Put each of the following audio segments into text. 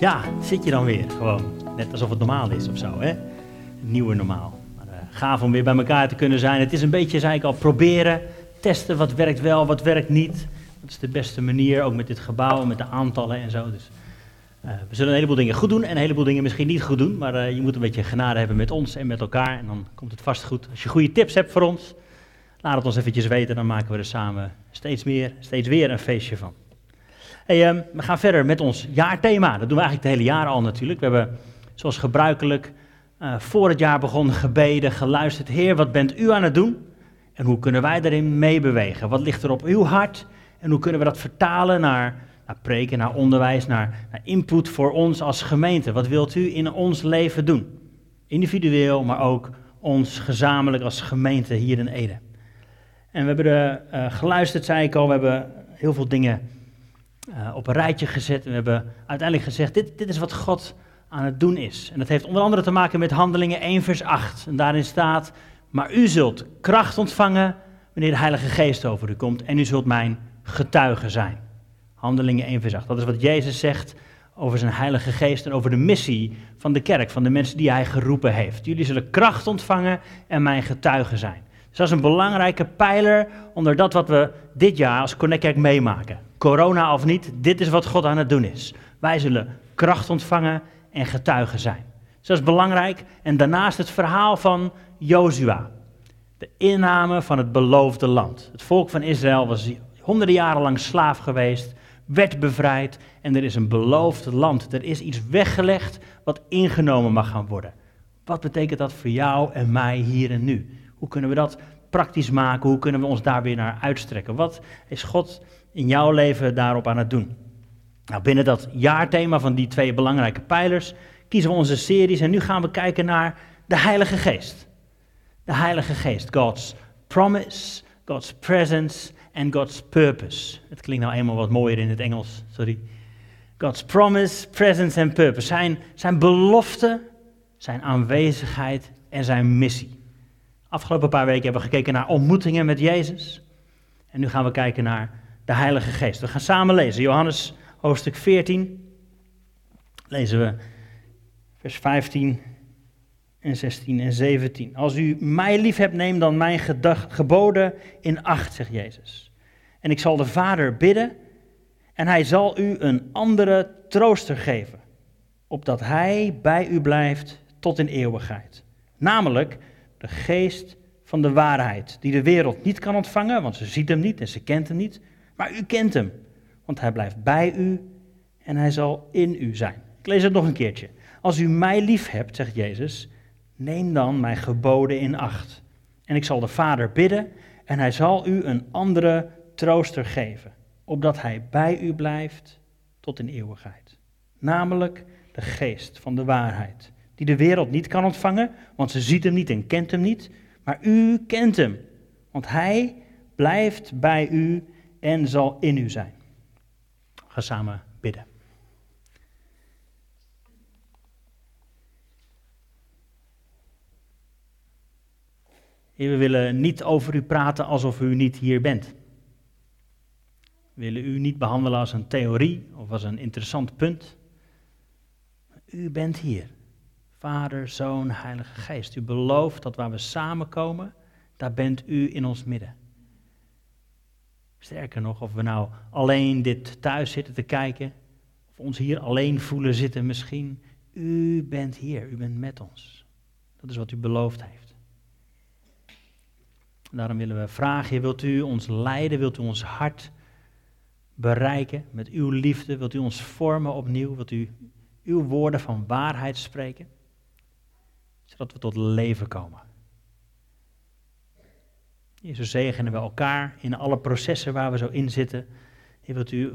Ja, zit je dan weer gewoon. Net alsof het normaal is of zo, hè? Nieuwe normaal. Maar, uh, gaaf om weer bij elkaar te kunnen zijn. Het is een beetje, zei ik al, proberen, testen wat werkt wel, wat werkt niet. Dat is de beste manier, ook met dit gebouw, met de aantallen en zo. Dus uh, we zullen een heleboel dingen goed doen en een heleboel dingen misschien niet goed doen. Maar uh, je moet een beetje genade hebben met ons en met elkaar. En dan komt het vast goed. Als je goede tips hebt voor ons, laat het ons eventjes weten. Dan maken we er samen steeds meer, steeds weer een feestje van. Um, we gaan verder met ons jaarthema. Dat doen we eigenlijk het hele jaar al natuurlijk. We hebben zoals gebruikelijk uh, voor het jaar begonnen gebeden, geluisterd. Heer, wat bent u aan het doen? En hoe kunnen wij daarin meebewegen? Wat ligt er op uw hart? En hoe kunnen we dat vertalen naar, naar preken, naar onderwijs, naar, naar input voor ons als gemeente? Wat wilt u in ons leven doen? Individueel, maar ook ons gezamenlijk als gemeente hier in Ede. En we hebben er uh, geluisterd, zei ik al, we hebben heel veel dingen uh, op een rijtje gezet. En we hebben uiteindelijk gezegd, dit, dit is wat God aan het doen is. En dat heeft onder andere te maken met Handelingen 1 vers 8. En daarin staat, maar u zult kracht ontvangen wanneer de Heilige Geest over u komt. En u zult mijn getuige zijn. Handelingen 1 vers 8. Dat is wat Jezus zegt over zijn Heilige Geest en over de missie van de kerk, van de mensen die hij geroepen heeft. Jullie zullen kracht ontvangen en mijn getuige zijn. Dus dat is een belangrijke pijler onder dat wat we dit jaar als Connect meemaken. Corona of niet, dit is wat God aan het doen is. Wij zullen kracht ontvangen en getuigen zijn. Dus dat is belangrijk. En daarnaast het verhaal van Jozua. De inname van het beloofde land. Het volk van Israël was honderden jaren lang slaaf geweest, werd bevrijd en er is een beloofd land. Er is iets weggelegd wat ingenomen mag gaan worden. Wat betekent dat voor jou en mij hier en nu? Hoe kunnen we dat praktisch maken? Hoe kunnen we ons daar weer naar uitstrekken? Wat is God in jouw leven daarop aan het doen? Nou, binnen dat jaarthema van die twee belangrijke pijlers kiezen we onze series en nu gaan we kijken naar de Heilige Geest. De Heilige Geest, God's promise, God's presence en God's purpose. Het klinkt nou eenmaal wat mooier in het Engels, sorry. God's promise, presence en purpose. Zijn, zijn belofte, zijn aanwezigheid en zijn missie. Afgelopen paar weken hebben we gekeken naar ontmoetingen met Jezus. En nu gaan we kijken naar de Heilige Geest. We gaan samen lezen. Johannes hoofdstuk 14. Lezen we vers 15 en 16 en 17. Als u mij lief hebt, neem dan mijn geboden in acht, zegt Jezus. En ik zal de Vader bidden en hij zal u een andere trooster geven, opdat hij bij u blijft tot in eeuwigheid. Namelijk de geest van de waarheid, die de wereld niet kan ontvangen, want ze ziet hem niet en ze kent hem niet, maar u kent hem, want hij blijft bij u en hij zal in u zijn. Ik lees het nog een keertje. Als u mij lief hebt, zegt Jezus, neem dan mijn geboden in acht. En ik zal de Vader bidden en hij zal u een andere trooster geven, opdat hij bij u blijft tot in eeuwigheid. Namelijk de geest van de waarheid die de wereld niet kan ontvangen, want ze ziet hem niet en kent hem niet. Maar u kent hem, want hij blijft bij u en zal in u zijn. Ga samen bidden. Heer, we willen niet over u praten alsof u niet hier bent. We willen u niet behandelen als een theorie of als een interessant punt. U bent hier. Vader, Zoon, Heilige Geest. U belooft dat waar we samenkomen, daar bent u in ons midden. Sterker nog, of we nou alleen dit thuis zitten te kijken, of ons hier alleen voelen zitten misschien, u bent hier, u bent met ons. Dat is wat u beloofd heeft. Daarom willen we vragen, wilt u ons leiden, wilt u ons hart bereiken met uw liefde, wilt u ons vormen opnieuw, wilt u uw woorden van waarheid spreken? zodat we tot leven komen. Jezus zegenen we elkaar in alle processen waar we zo in zitten. Wilt u,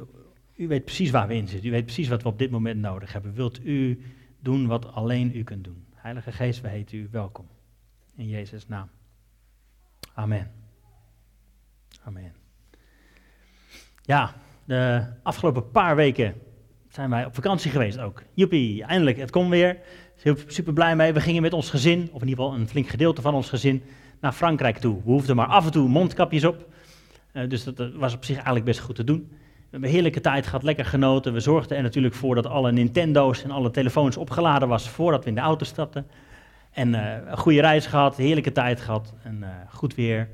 u weet precies waar we in zitten. U weet precies wat we op dit moment nodig hebben. Wilt u doen wat alleen u kunt doen. Heilige Geest, we heten u welkom. In Jezus' naam. Amen. Amen. Ja, de afgelopen paar weken zijn wij op vakantie geweest ook. Joepie, eindelijk, het komt weer super blij mee. We gingen met ons gezin, of in ieder geval een flink gedeelte van ons gezin, naar Frankrijk toe. We hoefden maar af en toe mondkapjes op. Uh, dus dat, was op zich eigenlijk best goed te doen. hebben een heerlijke tijd gehad, lekker genoten. We zorgden er natuurlijk voor dat alle Nintendo's en alle telefoons opgeladen was voordat we in de auto stapten. En uh, een goede reis gehad, heerlijke tijd gehad en uh, goed weer.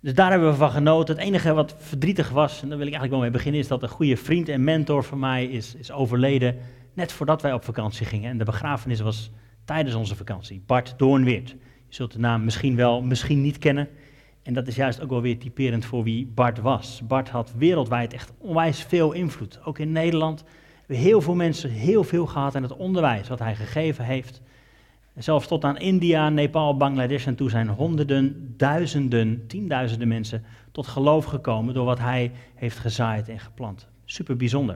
Dus daar hebben we van genoten. Het enige wat verdrietig was, en daar wil ik eigenlijk wel mee beginnen, is dat een goede vriend en mentor van mij is, is overleden. Net voordat wij op vakantie gingen. En de begrafenis was tijdens onze vakantie. Bart Doornweert. Zult de naam misschien wel, misschien niet kennen. En dat is juist ook wel weer typerend voor wie Bart was. Bart had wereldwijd echt onwijs veel invloed. Ook in Nederland hebben heel veel mensen heel veel gehad aan het onderwijs wat hij gegeven heeft. Zelfs tot aan India, Nepal, Bangladesh en toe zijn honderden, duizenden, tienduizenden mensen tot geloof gekomen door wat hij heeft gezaaid en geplant. Super bijzonder.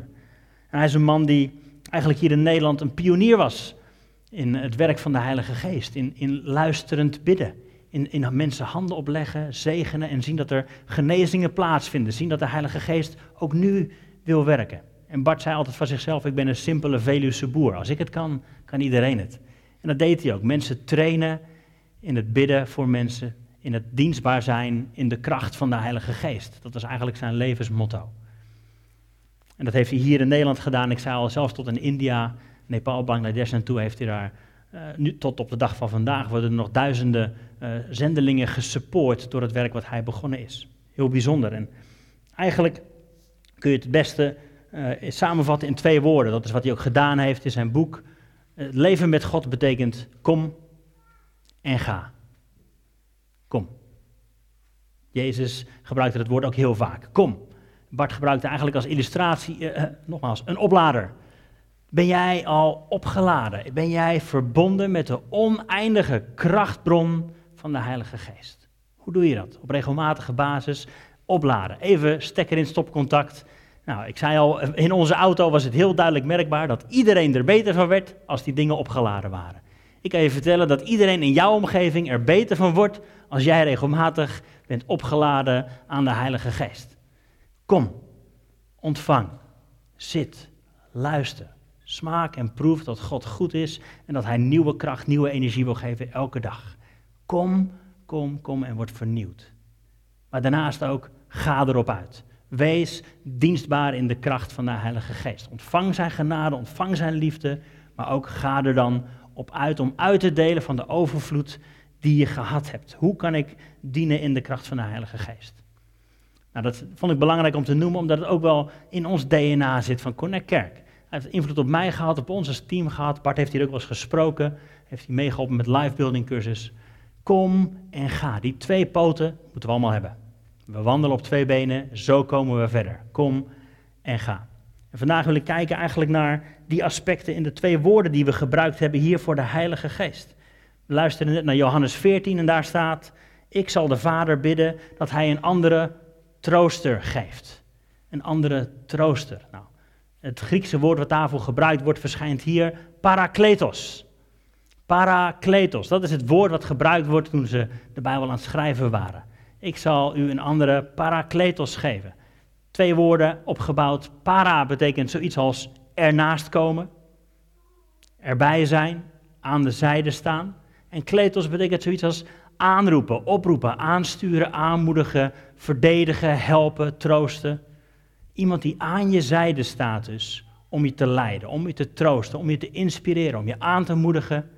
En hij is een man die eigenlijk hier in Nederland een pionier was in het werk van de Heilige Geest, in, in luisterend bidden, in, in mensen handen opleggen, zegenen en zien dat er genezingen plaatsvinden, zien dat de Heilige Geest ook nu wil werken. En Bart zei altijd van zichzelf, ik ben een simpele Veluwse boer. Als ik het kan, kan iedereen het. En dat deed hij ook. Mensen trainen in het bidden voor mensen, in het dienstbaar zijn, in de kracht van de Heilige Geest. Dat was eigenlijk zijn levensmotto. En dat heeft hij hier in Nederland gedaan. Ik zei al, zelfs tot in India, Nepal, Bangladesh en toe heeft hij daar, uh, nu tot op de dag van vandaag, worden er nog duizenden uh, zendelingen gesupport door het werk wat hij begonnen is. Heel bijzonder. En eigenlijk kun je het beste uh, samenvatten in twee woorden. Dat is wat hij ook gedaan heeft in zijn boek. Het leven met God betekent kom en ga. Kom. Jezus gebruikte het woord ook heel vaak. Kom. Bart gebruikte eigenlijk als illustratie, nogmaals, een oplader. Ben jij al opgeladen? Ben jij verbonden met de oneindige krachtbron van de Heilige Geest? Hoe doe je dat? Op regelmatige basis opladen. Even stekker in stopcontact. Nou, ik zei al, in onze auto was het heel duidelijk merkbaar dat iedereen er beter van werd als die dingen opgeladen waren. Ik kan je vertellen dat iedereen in jouw omgeving er beter van wordt als jij regelmatig bent opgeladen aan de Heilige Geest. Kom, ontvang, zit, luister, smaak en proef dat God goed is en dat Hij nieuwe kracht, nieuwe energie wil geven elke dag. Kom, kom, kom en word vernieuwd. Maar daarnaast ook, ga erop uit. Wees dienstbaar in de kracht van de Heilige Geest. Ontvang zijn genade, ontvang zijn liefde, maar ook ga er dan op uit om uit te delen van de overvloed die je gehad hebt. Hoe kan ik dienen in de kracht van de Heilige Geest? Nou, dat vond ik belangrijk om te noemen, omdat het ook wel in ons DNA zit van Connect Kerk. Hij heeft invloed op mij gehad, op ons als team gehad. Bart heeft hier ook wel eens gesproken, heeft hij meegeholpen met live building cursus. Kom en ga. Die twee poten moeten we allemaal hebben. We wandelen op twee benen, zo komen we verder. Kom en ga. En vandaag wil ik kijken eigenlijk naar die aspecten in de twee woorden die we gebruikt hebben hier voor de Heilige Geest. We luisteren net naar Johannes 14 en daar staat: Ik zal de Vader bidden dat hij een andere trooster geeft. Een andere trooster. Nou, het Griekse woord wat daarvoor gebruikt wordt, verschijnt hier parakletos. Parakletos, dat is het woord wat gebruikt wordt toen ze de Bijbel aan het schrijven waren. Ik zal u een andere parakletos geven. Twee woorden opgebouwd. Para betekent zoiets als ernaast komen, erbij zijn, aan de zijde staan. En kletos betekent zoiets als aanroepen, oproepen, aansturen, aanmoedigen, verdedigen, helpen, troosten. Iemand die aan je zijde staat dus, om je te leiden, om je te troosten, om je te inspireren, om je aan te moedigen,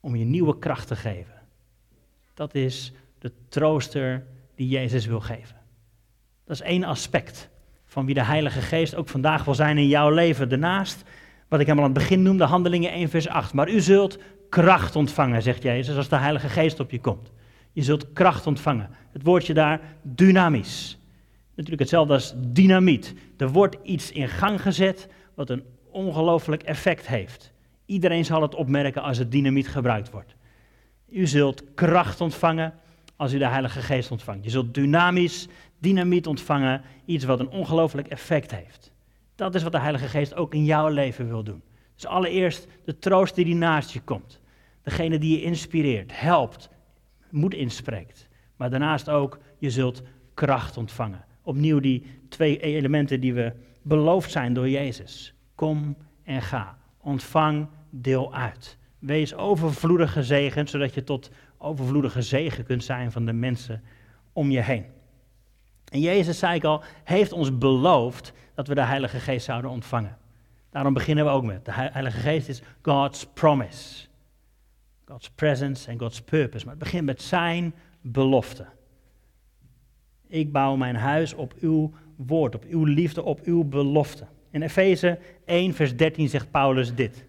om je nieuwe kracht te geven. Dat is de trooster die Jezus wil geven. Dat is één aspect van wie de Heilige Geest ook vandaag wil zijn in jouw leven. Daarnaast, wat ik helemaal aan het begin noemde, Handelingen 1 vers 8. Maar u zult kracht ontvangen, zegt Jezus, als de Heilige Geest op je komt. Je zult kracht ontvangen. Het woordje daar, dynamisch. Natuurlijk hetzelfde als dynamiet. Er wordt iets in gang gezet wat een ongelooflijk effect heeft. Iedereen zal het opmerken als het dynamiet gebruikt wordt. U zult kracht ontvangen als u de Heilige Geest ontvangt. Je zult dynamisch, dynamiet ontvangen, iets wat een ongelooflijk effect heeft. Dat is wat de Heilige Geest ook in jouw leven wil doen. Dus allereerst de troost die, die naast je komt. Degene die je inspireert, helpt, moed inspreekt. Maar daarnaast ook, je zult kracht ontvangen. Opnieuw die twee elementen die we beloofd zijn door Jezus. Kom en ga. Ontvang, deel uit. Wees overvloedig gezegend, zodat je tot overvloedige zegen kunt zijn van de mensen om je heen. En Jezus, zei ik al, heeft ons beloofd dat we de Heilige Geest zouden ontvangen. Daarom beginnen we ook met. De Heilige Geest is God's promise. God's presence en God's purpose. Maar het begint met zijn belofte. Ik bouw mijn huis op uw woord, op uw liefde, op uw belofte. In Efeze 1, vers 13 zegt Paulus dit.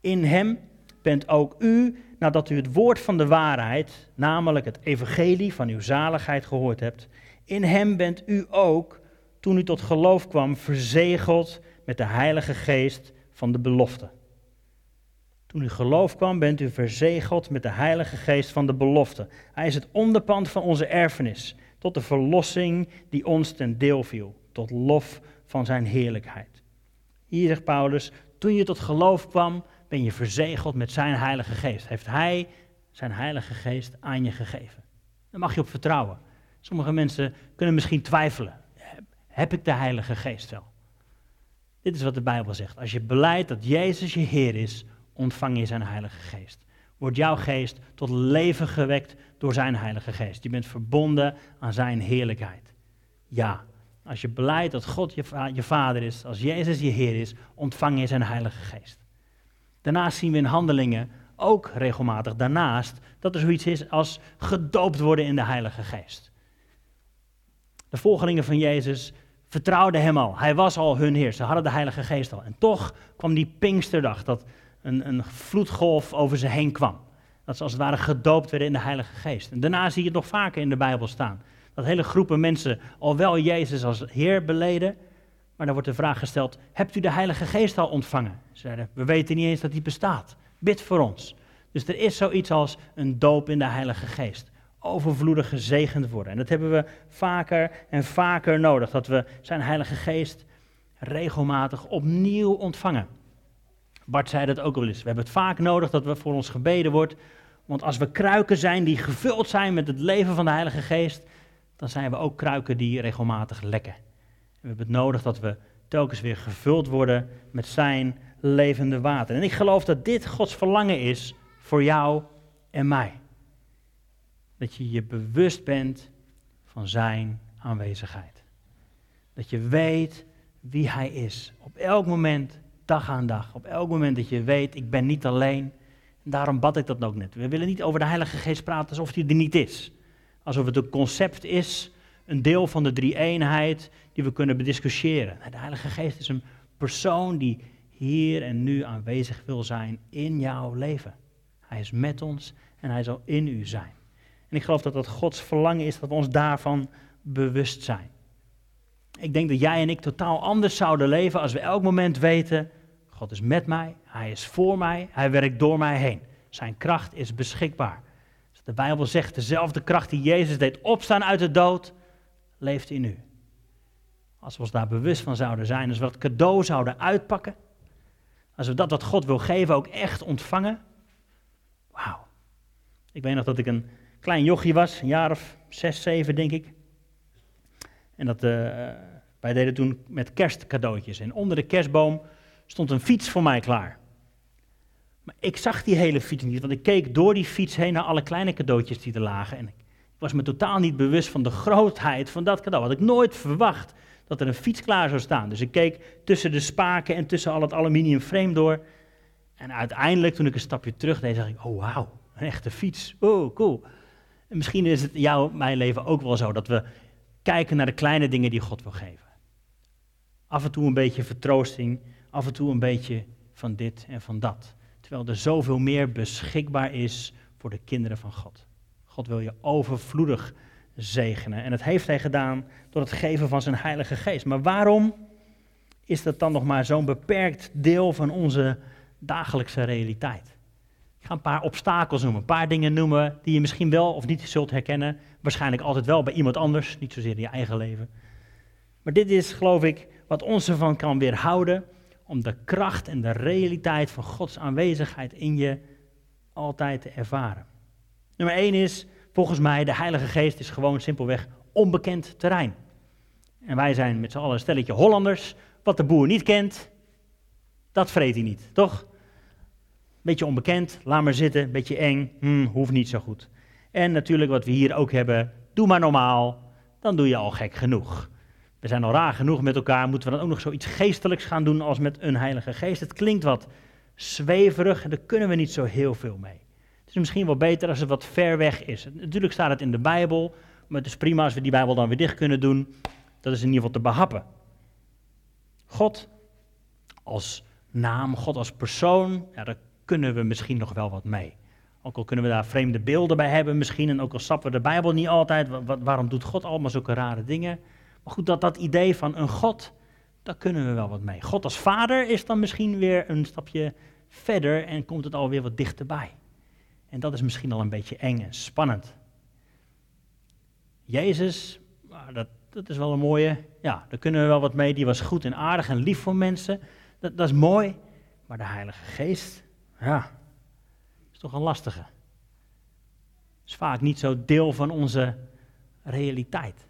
In hem bent ook u, nadat u het woord van de waarheid, namelijk het evangelie van uw zaligheid gehoord hebt, in hem bent u ook, toen u tot geloof kwam, verzegeld met de Heilige Geest van de belofte. Toen u geloof kwam, bent u verzegeld met de Heilige Geest van de belofte. Hij is het onderpand van onze erfenis, tot de verlossing die ons ten deel viel, tot lof van zijn heerlijkheid. Hier zegt Paulus, toen je tot geloof kwam, ben je verzegeld met zijn Heilige Geest. Heeft hij zijn Heilige Geest aan je gegeven. Daar mag je op vertrouwen. Sommige mensen kunnen misschien twijfelen. Heb ik de Heilige Geest wel? Dit is wat de Bijbel zegt. Als je beleidt dat Jezus je Heer is, ontvang je zijn Heilige Geest. Wordt jouw geest tot leven gewekt door zijn Heilige Geest. Je bent verbonden aan zijn heerlijkheid. Ja, als je beleidt dat God je, je Vader is, als Jezus je Heer is, ontvang je zijn Heilige Geest. Daarnaast zien we in handelingen ook regelmatig daarnaast dat er zoiets is als gedoopt worden in de Heilige Geest. De volgelingen van Jezus vertrouwden hem al. Hij was al hun heer. Ze hadden de Heilige Geest al. En toch kwam die Pinksterdag, dat een, een vloedgolf over ze heen kwam. Dat ze als het ware gedoopt werden in de Heilige Geest. En daarna zie je het nog vaker in de Bijbel staan. Dat hele groepen mensen al wel Jezus als Heer beleden. Maar dan wordt de vraag gesteld: Hebt u de Heilige Geest al ontvangen? Ze zeiden: We weten niet eens dat die bestaat. Bid voor ons. Dus er is zoiets als een doop in de Heilige Geest overvloedig gezegend worden. En dat hebben we vaker en vaker nodig, dat we zijn Heilige Geest regelmatig opnieuw ontvangen. Bart zei dat ook wel eens. We hebben het vaak nodig dat we voor ons gebeden wordt. Want als we kruiken zijn die gevuld zijn met het leven van de Heilige Geest, dan zijn we ook kruiken die regelmatig lekken. En we hebben het nodig dat we telkens weer gevuld worden met zijn levende water. En ik geloof dat dit Gods verlangen is voor jou en mij dat je je bewust bent van zijn aanwezigheid. Dat je weet wie hij is. Op elk moment, dag aan dag. Op elk moment dat je weet, ik ben niet alleen. En daarom bad ik dat ook net. We willen niet over de Heilige Geest praten alsof hij er niet is. Alsof het een concept is, een deel van de drie-eenheid die we kunnen bediscussiëren. De Heilige Geest is een persoon die hier en nu aanwezig wil zijn in jouw leven. Hij is met ons en hij zal in u zijn. En ik geloof dat dat Gods verlangen is dat we ons daarvan bewust zijn. Ik denk dat jij en ik totaal anders zouden leven als we elk moment weten, God is met mij, Hij is voor mij, Hij werkt door mij heen. Zijn kracht is beschikbaar. De Bijbel zegt, dezelfde kracht die Jezus deed opstaan uit de dood, leeft in u. Als we ons daar bewust van zouden zijn, als we dat cadeau zouden uitpakken, als we dat wat God wil geven ook echt ontvangen, wauw. Ik weet nog dat ik een klein jochie was, een jaar of zes, zeven denk ik. En dat, uh, wij deden toen met kerstcadeautjes. En onder de kerstboom stond een fiets voor mij klaar. Maar ik zag die hele fiets niet, want ik keek door die fiets heen naar alle kleine cadeautjes die er lagen. En ik was me totaal niet bewust van de grootheid van dat cadeau. Had ik nooit verwacht dat er een fiets klaar zou staan. Dus ik keek tussen de spaken en tussen al het aluminium frame door. En uiteindelijk, toen ik een stapje terug deed, zag ik, oh wauw, een echte fiets. Oh, cool. En misschien is het jouw, mijn leven ook wel zo, dat we kijken naar de kleine dingen die God wil geven. Af en toe een beetje vertroosting, af en toe een beetje van dit en van dat. Terwijl er zoveel meer beschikbaar is voor de kinderen van God. God wil je overvloedig zegenen. En dat heeft hij gedaan door het geven van zijn Heilige Geest. Maar waarom is dat dan nog maar zo'n beperkt deel van onze dagelijkse realiteit? Ik ga een paar obstakels noemen, een paar dingen noemen die je misschien wel of niet zult herkennen. Waarschijnlijk altijd wel bij iemand anders, niet zozeer in je eigen leven. Maar dit is, geloof ik, wat ons ervan kan weerhouden om de kracht en de realiteit van Gods aanwezigheid in je altijd te ervaren. Nummer één is, volgens mij, de Heilige Geest is gewoon simpelweg onbekend terrein. En wij zijn met z'n allen een stelletje Hollanders. Wat de boer niet kent, dat vreet hij niet, toch? beetje onbekend, laat maar zitten, beetje eng, hmm, hoeft niet zo goed. En natuurlijk wat we hier ook hebben, doe maar normaal, dan doe je al gek genoeg. We zijn al raar genoeg met elkaar, moeten we dan ook nog zoiets geestelijks gaan doen als met een Heilige Geest? Het klinkt wat zweverig en daar kunnen we niet zo heel veel mee. Het is misschien wel beter als het wat ver weg is. Natuurlijk staat het in de Bijbel, maar het is prima als we die Bijbel dan weer dicht kunnen doen. Dat is in ieder geval te behappen. God als naam, God als persoon, ja, daar kunnen we misschien nog wel wat mee. Ook al kunnen we daar vreemde beelden bij hebben misschien, en ook al stappen we de Bijbel niet altijd, waarom doet God allemaal zulke rare dingen? Maar goed, dat, dat idee van een God, daar kunnen we wel wat mee. God als vader is dan misschien weer een stapje verder en komt het alweer wat dichterbij. En dat is misschien al een beetje eng en spannend. Jezus, dat, dat is wel een mooie, ja, daar kunnen we wel wat mee. Die was goed en aardig en lief voor mensen. Dat, dat is mooi. Maar de Heilige Geest, ja, is toch een lastige. Is vaak niet zo deel van onze realiteit.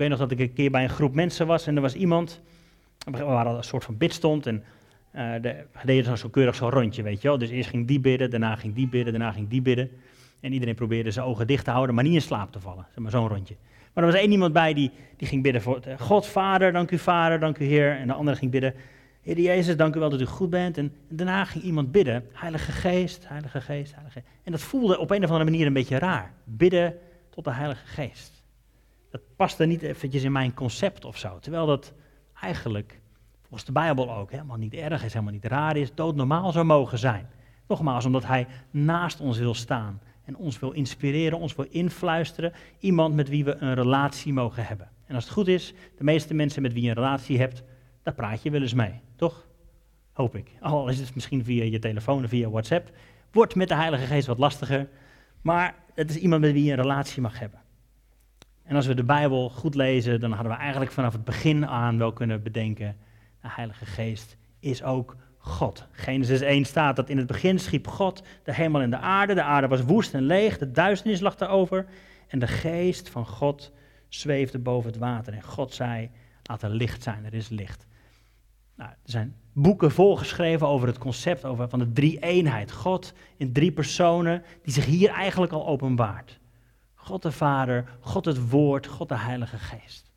Weet nog dat ik een keer bij een groep mensen was en er was iemand, we waren een soort van bidstond en uh, de, deden zo, zo keurig zo'n rondje, weet je wel. Dus eerst ging die bidden, daarna ging die bidden, daarna ging die bidden. En iedereen probeerde zijn ogen dicht te houden, maar niet in slaap te vallen. Zeg maar zo'n rondje. Maar er was één iemand bij die, die ging bidden voor God, Vader, dank u Vader, dank u Heer. En de andere ging bidden, Heer Jezus, dank u wel dat u goed bent. En, daarna ging iemand bidden, Heilige Geest, Heilige Geest, Heilige Geest. En dat voelde op een of andere manier een beetje raar. Bidden tot de Heilige Geest. Dat paste niet eventjes in mijn concept of zo. Terwijl dat eigenlijk, volgens de Bijbel ook, helemaal niet erg is, helemaal niet raar is, doodnormaal zou mogen zijn. Nogmaals, omdat Hij naast ons wil staan en ons wil inspireren, ons wil influisteren. Iemand met wie we een relatie mogen hebben. En als het goed is, de meeste mensen met wie je een relatie hebt, daar praat je wel eens mee, toch? Hoop ik. Al is het misschien via je telefoon of via WhatsApp. Wordt met de Heilige Geest wat lastiger, maar het is iemand met wie je een relatie mag hebben. En als we de Bijbel goed lezen, dan hadden we eigenlijk vanaf het begin aan wel kunnen bedenken, de Heilige Geest is ook God. Genesis 1 staat dat in het begin schiep God de hemel en de aarde. De aarde was woest en leeg, de duisternis lag daarover. En de geest van God zweefde boven het water. En God zei, laat er licht zijn, er is licht. Nou, er zijn boeken volgeschreven over het concept over, van de drie-eenheid. God in drie personen, die zich hier eigenlijk al openbaart. God de Vader, God het Woord, God de Heilige Geest.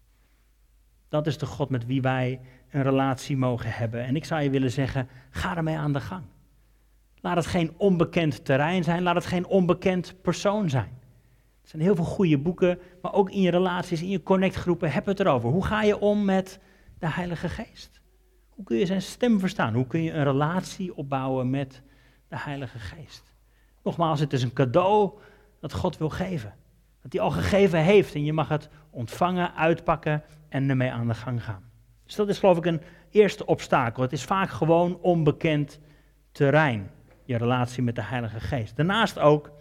Dat is de God met wie wij een relatie mogen hebben. En ik zou je willen zeggen, ga ermee aan de gang. Laat het geen onbekend terrein zijn, laat het geen onbekend persoon zijn. Er zijn heel veel goede boeken, maar ook in je relaties, in je connectgroepen, heb het erover. Hoe ga je om met de Heilige Geest? Hoe kun je zijn stem verstaan? Hoe kun je een relatie opbouwen met de Heilige Geest? Nogmaals, het is een cadeau dat God wil geven. Dat hij al gegeven heeft en je mag het ontvangen, uitpakken en ermee aan de gang gaan. Dus dat is geloof ik een eerste obstakel. Het is vaak gewoon onbekend terrein, je relatie met de Heilige Geest. Daarnaast ook,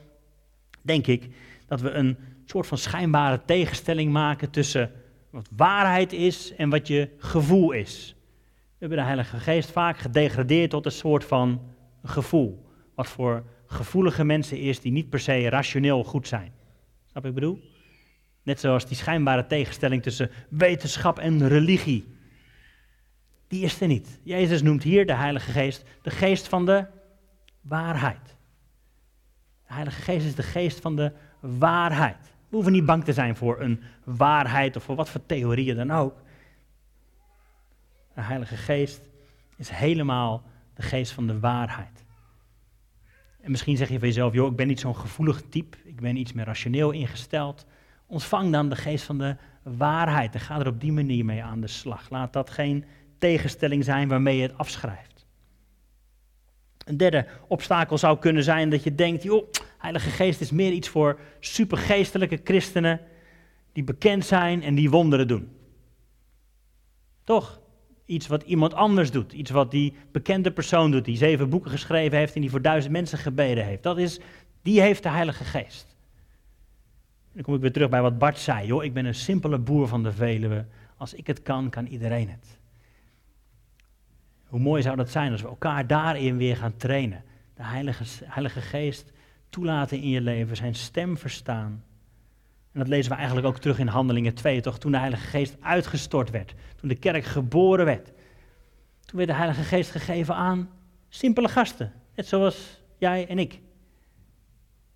denk ik, dat we een soort van schijnbare tegenstelling maken tussen wat waarheid is en wat je gevoel is. We hebben de Heilige Geest vaak gedegradeerd tot een soort van gevoel. Wat voor gevoelige mensen is die niet per se rationeel goed zijn. Snap ik bedoel? Net zoals die schijnbare tegenstelling tussen wetenschap en religie die is er niet. Jezus noemt hier de Heilige Geest de geest van de waarheid. De Heilige Geest is de geest van de waarheid. We hoeven niet bang te zijn voor een waarheid of voor wat voor theorieën dan ook. De Heilige Geest is helemaal de geest van de waarheid. En misschien zeg je van jezelf, joh, ik ben niet zo'n gevoelig type, ik ben iets meer rationeel ingesteld. Ontvang dan de geest van de waarheid en ga er op die manier mee aan de slag. Laat dat geen tegenstelling zijn waarmee je het afschrijft. Een derde obstakel zou kunnen zijn dat je denkt, joh, Heilige Geest is meer iets voor supergeestelijke christenen die bekend zijn en die wonderen doen. Toch? Iets wat iemand anders doet. Iets wat die bekende persoon doet, die zeven boeken geschreven heeft en die voor duizend mensen gebeden heeft. Dat is, die heeft de Heilige Geest. Dan kom ik weer terug bij wat Bart zei. Joh, ik ben een simpele boer van de Veluwe. Als ik het kan, kan iedereen het. Hoe mooi zou dat zijn als we elkaar daarin weer gaan trainen. De Heilige, Heilige Geest toelaten in je leven, zijn stem verstaan. En dat lezen we eigenlijk ook terug in Handelingen 2, toch? Toen de Heilige Geest uitgestort werd, toen de kerk geboren werd. Toen werd de Heilige Geest gegeven aan simpele gasten, net zoals jij en ik.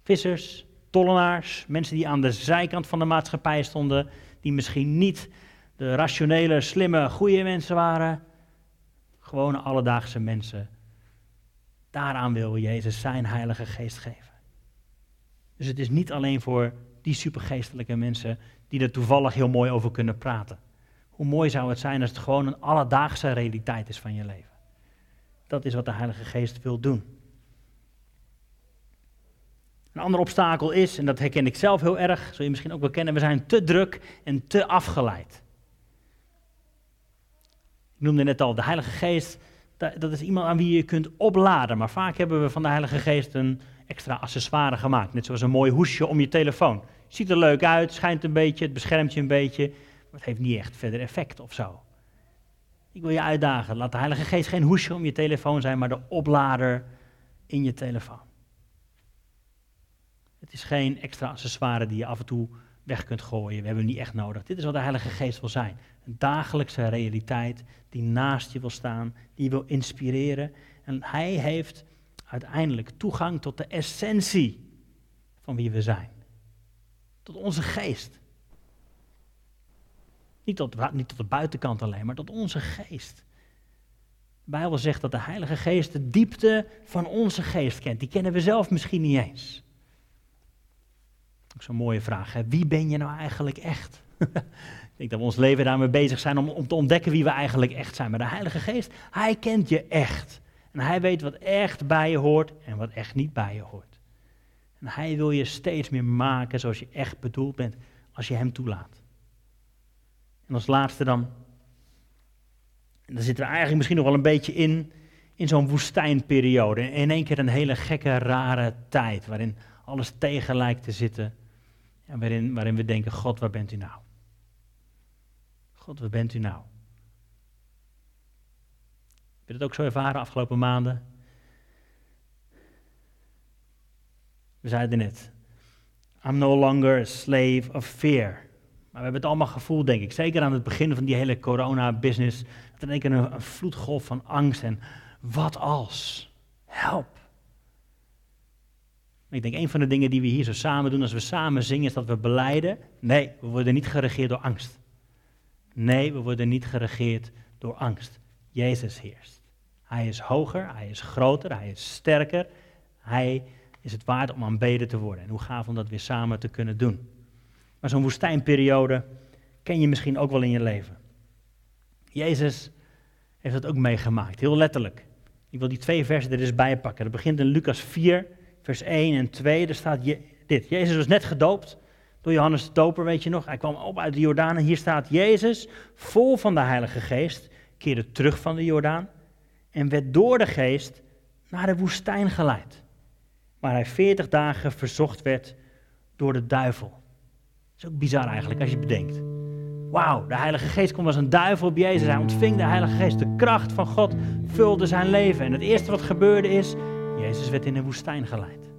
Vissers, tollenaars, mensen die aan de zijkant van de maatschappij stonden, die misschien niet de rationele, slimme, goede mensen waren. Gewone alledaagse mensen. Daaraan wil Jezus zijn Heilige Geest geven. Dus het is niet alleen voor die supergeestelijke mensen die er toevallig heel mooi over kunnen praten. Hoe mooi zou het zijn als het gewoon een alledaagse realiteit is van je leven. Dat is wat de Heilige Geest wil doen. Een ander obstakel is, en dat herken ik zelf heel erg, zul je misschien ook wel kennen, we zijn te druk en te afgeleid. Ik noemde net al, de Heilige Geest, dat is iemand aan wie je kunt opladen. Maar vaak hebben we van de Heilige Geest een extra accessoire gemaakt. Net zoals een mooi hoesje om je telefoon. Ziet er leuk uit, schijnt een beetje, het beschermt je een beetje. Maar het heeft niet echt verder effect of zo. Ik wil je uitdagen, laat de Heilige Geest geen hoesje om je telefoon zijn, maar de oplader in je telefoon. Het is geen extra accessoire die je af en toe weg kunt gooien. We hebben hem niet echt nodig. Dit is wat de Heilige Geest wil zijn. Een dagelijkse realiteit die naast je wil staan, die je wil inspireren. En hij heeft uiteindelijk toegang tot de essentie van wie we zijn. Tot onze geest. Niet tot, niet tot de buitenkant alleen, maar tot onze geest. De Bijbel zegt dat de Heilige Geest de diepte van onze geest kent. Die kennen we zelf misschien niet eens. Zo'n mooie vraag. Hè? Wie ben je nou eigenlijk echt? Ik denk dat we ons leven daarmee bezig zijn om, om te ontdekken wie we eigenlijk echt zijn. Maar de Heilige Geest, Hij kent je echt. En Hij weet wat echt bij je hoort en wat echt niet bij je hoort. En Hij wil je steeds meer maken zoals je echt bedoeld bent, als je Hem toelaat. En als laatste dan, en dan zitten we eigenlijk misschien nog wel een beetje in, in zo'n woestijnperiode. In één keer een hele gekke, rare tijd, waarin alles tegen lijkt te zitten. En waarin, waarin we denken, God, waar bent u nou? God, waar bent u nou? Heb je dat ook zo ervaren afgelopen maanden? We zeiden net, I'm no longer a slave of fear. Maar we hebben het allemaal gevoeld, denk ik. Zeker aan het begin van die hele corona-business. Dat er een, een vloedgolf van angst en wat als? Help. Ik denk, een van de dingen die we hier zo samen doen als we samen zingen, is dat we beleiden. Nee, we worden niet geregeerd door angst. Nee, we worden niet geregeerd door angst. Jezus heerst. Hij is hoger, hij is groter, hij is sterker. Hij is het waard om aanbeden te worden. En hoe gaaf om dat weer samen te kunnen doen. Maar zo'n woestijnperiode ken je misschien ook wel in je leven. Jezus heeft dat ook meegemaakt, heel letterlijk. Ik wil die twee versen er eens bij pakken. Dat begint in Lucas 4, vers 1 en 2. Daar staat dit. Jezus was net gedoopt door Johannes de Doper, weet je nog. Hij kwam op uit de Jordaan en hier staat Jezus, vol van de Heilige Geest, keerde terug van de Jordaan en werd door de Geest naar de woestijn geleid. Waar hij 40 dagen verzocht werd door de duivel. Dat is ook bizar eigenlijk als je bedenkt. Wauw, de Heilige Geest kwam als een duivel op Jezus. Hij ontving de Heilige Geest. De kracht van God vulde zijn leven. En het eerste wat gebeurde is, Jezus werd in de woestijn geleid.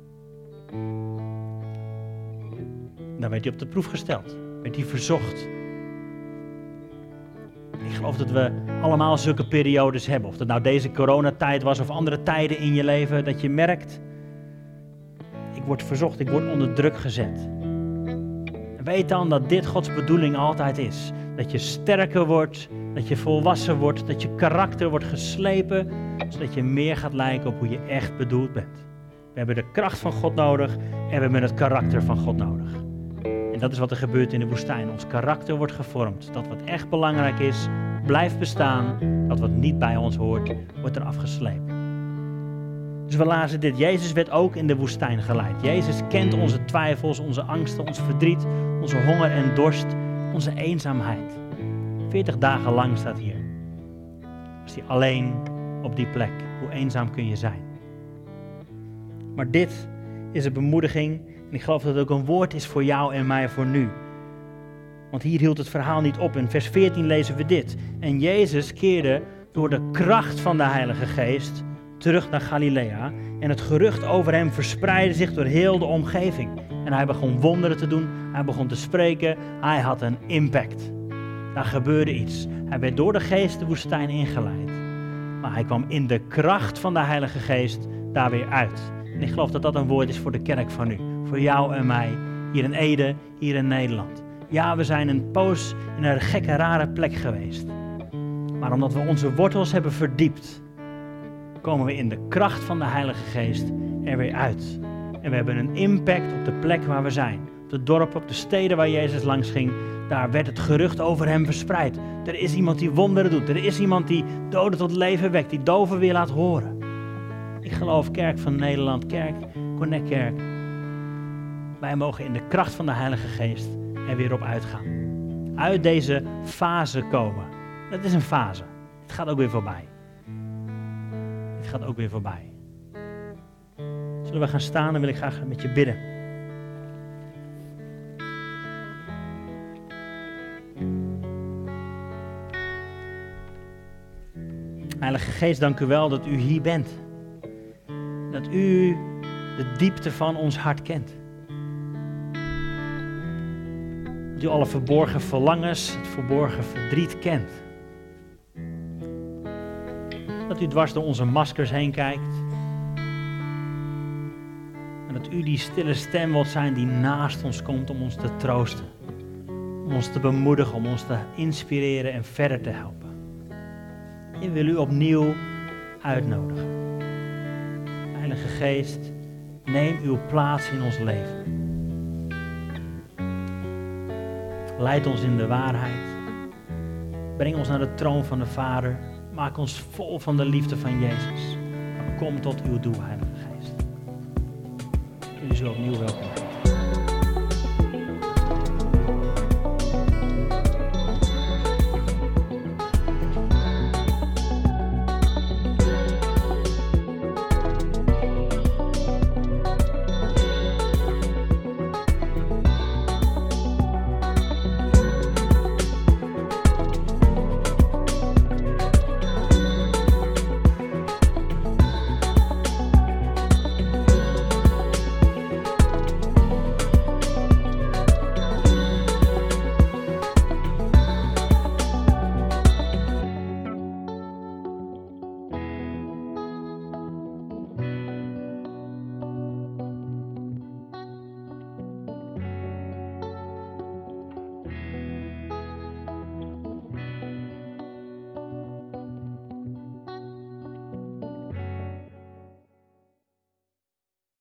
Dan werd hij op de proef gesteld. Werd hij verzocht. Ik geloof dat we allemaal zulke periodes hebben. Of dat nou deze coronatijd was of andere tijden in je leven. Dat je merkt, word verzocht, ik word onder druk gezet. Weet dan dat dit Gods bedoeling altijd is. Dat je sterker wordt, dat je volwassen wordt, dat je karakter wordt geslepen, zodat je meer gaat lijken op hoe je echt bedoeld bent. We hebben de kracht van God nodig en we hebben het karakter van God nodig. En dat is wat er gebeurt in de woestijn. Ons karakter wordt gevormd. Dat wat echt belangrijk is, blijft bestaan. Dat wat niet bij ons hoort, wordt er afgeslepen. Dus we lazen dit. Jezus werd ook in de woestijn geleid. Jezus kent onze twijfels, onze angsten, ons verdriet, onze honger en dorst, onze eenzaamheid. 40 dagen lang staat hier. Was hij alleen op die plek. Hoe eenzaam kun je zijn? Maar dit is een bemoediging. En ik geloof dat het ook een woord is voor jou en mij voor nu. Want hier hield het verhaal niet op. In vers 14 lezen we dit. En Jezus keerde door de kracht van de Heilige Geest terug naar Galilea. En het gerucht over hem verspreidde zich door heel de omgeving. En hij begon wonderen te doen. Hij begon te spreken. Hij had een impact. Daar gebeurde iets. Hij werd door de geest de woestijn ingeleid. Maar hij kwam in de kracht van de Heilige Geest daar weer uit. En ik geloof dat dat een woord is voor de kerk van nu. Voor jou en mij, hier in Ede, hier in Nederland. Ja, we zijn een poos in een gekke, rare plek geweest. Maar omdat we onze wortels hebben verdiept, komen we in de kracht van de Heilige Geest er weer uit. En we hebben een impact op de plek waar we zijn. Op de dorpen, op de steden waar Jezus langs ging. Daar werd het gerucht over hem verspreid. Er is iemand die wonderen doet. Er is iemand die doden tot leven wekt. Die doven weer laat horen. Ik geloof, Kerk van Nederland, Kerk, Connect Kerk. Wij mogen in de kracht van de Heilige Geest er weer op uitgaan. Uit deze fase komen. Het is een fase. Het gaat ook weer voorbij. Gaat ook weer voorbij. Zullen we gaan staan, dan wil ik graag met je bidden. Heilige Geest, dank u wel dat u hier bent. Dat u de diepte van ons hart kent. Dat u alle verborgen verlangens, het verborgen verdriet kent. Dat u dwars door onze maskers heen kijkt. En dat u die stille stem wilt zijn die naast ons komt om ons te troosten. Om ons te bemoedigen, om ons te inspireren en verder te helpen. Ik wil u opnieuw uitnodigen. Heilige Geest, neem uw plaats in ons leven. Leid ons in de waarheid. Breng ons naar de troon van de Vader. Maak ons vol van de liefde van Jezus. Kom tot uw doel, Heilige Geest. U is opnieuw welkom.